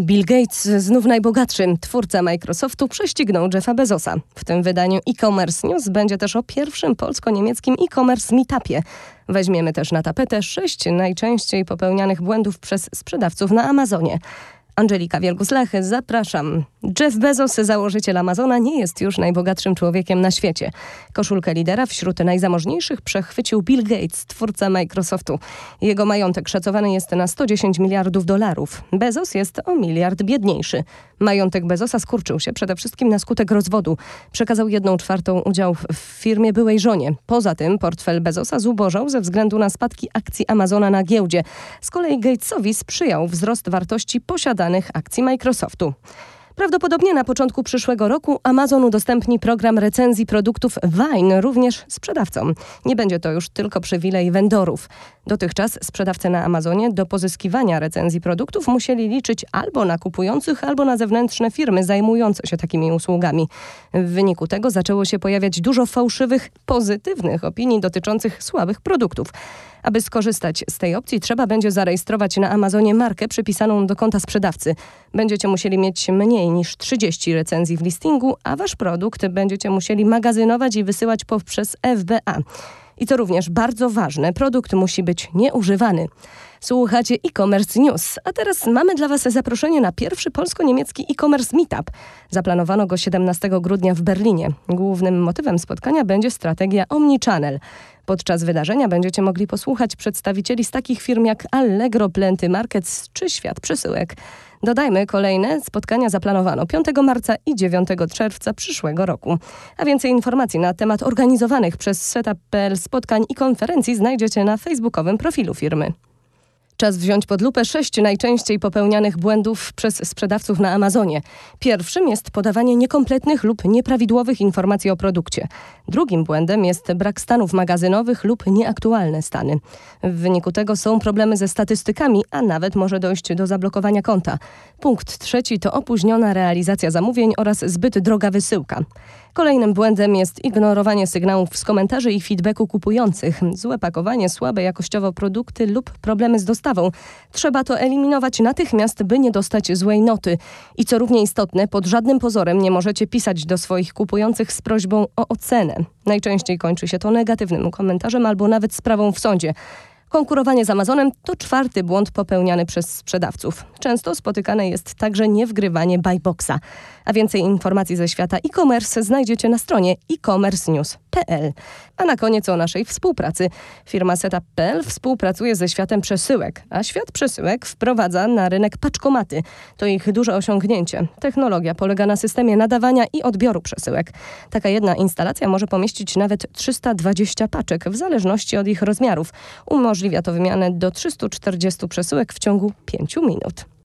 Bill Gates, znów najbogatszy, twórca Microsoftu, prześcignął Jeffa Bezosa. W tym wydaniu e-commerce news będzie też o pierwszym polsko-niemieckim e-commerce meetupie. Weźmiemy też na tapetę sześć najczęściej popełnianych błędów przez sprzedawców na Amazonie. Angelika Wielgus-Lechy, zapraszam. Jeff Bezos, założyciel Amazona, nie jest już najbogatszym człowiekiem na świecie. Koszulkę lidera wśród najzamożniejszych przechwycił Bill Gates, twórca Microsoftu. Jego majątek szacowany jest na 110 miliardów dolarów. Bezos jest o miliard biedniejszy. Majątek Bezosa skurczył się przede wszystkim na skutek rozwodu. Przekazał jedną czwartą udział w firmie byłej żonie. Poza tym portfel Bezosa zubożał ze względu na spadki akcji Amazona na giełdzie. Z kolei Gatesowi sprzyjał wzrost wartości akcji Microsoftu. Prawdopodobnie na początku przyszłego roku Amazon udostępni program recenzji produktów Wine również sprzedawcom. Nie będzie to już tylko przywilej vendorów. Dotychczas sprzedawcy na Amazonie do pozyskiwania recenzji produktów musieli liczyć albo na kupujących, albo na zewnętrzne firmy zajmujące się takimi usługami. W wyniku tego zaczęło się pojawiać dużo fałszywych, pozytywnych opinii dotyczących słabych produktów. Aby skorzystać z tej opcji, trzeba będzie zarejestrować na Amazonie markę przypisaną do konta sprzedawcy. Będziecie musieli mieć mniej niż 30 recenzji w listingu, a wasz produkt będziecie musieli magazynować i wysyłać poprzez FBA. I to również bardzo ważne, produkt musi być nieużywany. Słuchacie e-commerce news, a teraz mamy dla Was zaproszenie na pierwszy polsko-niemiecki e-commerce meetup. Zaplanowano go 17 grudnia w Berlinie. Głównym motywem spotkania będzie strategia Omnichannel. Podczas wydarzenia będziecie mogli posłuchać przedstawicieli z takich firm jak Allegro, Plenty Markets czy Świat Przesyłek. Dodajmy, kolejne spotkania zaplanowano 5 marca i 9 czerwca przyszłego roku. A więcej informacji na temat organizowanych przez setup.pl spotkań i konferencji znajdziecie na facebookowym profilu firmy. Czas wziąć pod lupę sześć najczęściej popełnianych błędów przez sprzedawców na Amazonie. Pierwszym jest podawanie niekompletnych lub nieprawidłowych informacji o produkcie. Drugim błędem jest brak stanów magazynowych lub nieaktualne stany. W wyniku tego są problemy ze statystykami, a nawet może dojść do zablokowania konta. Punkt trzeci to opóźniona realizacja zamówień oraz zbyt droga wysyłka. Kolejnym błędem jest ignorowanie sygnałów z komentarzy i feedbacku kupujących, złe pakowanie, słabe jakościowo produkty lub problemy z dostawą. Trzeba to eliminować natychmiast, by nie dostać złej noty. I co równie istotne, pod żadnym pozorem nie możecie pisać do swoich kupujących z prośbą o ocenę. Najczęściej kończy się to negatywnym komentarzem albo nawet sprawą w sądzie. Konkurowanie z Amazonem to czwarty błąd popełniany przez sprzedawców. Często spotykane jest także niewgrywanie buyboxa. A więcej informacji ze świata e-commerce znajdziecie na stronie e-commercenews.pl. A na koniec o naszej współpracy. Firma Setup.pl współpracuje ze światem przesyłek, a świat przesyłek wprowadza na rynek paczkomaty. To ich duże osiągnięcie. Technologia polega na systemie nadawania i odbioru przesyłek. Taka jedna instalacja może pomieścić nawet 320 paczek w zależności od ich rozmiarów. Umożliwia to wymianę do 340 przesyłek w ciągu 5 minut.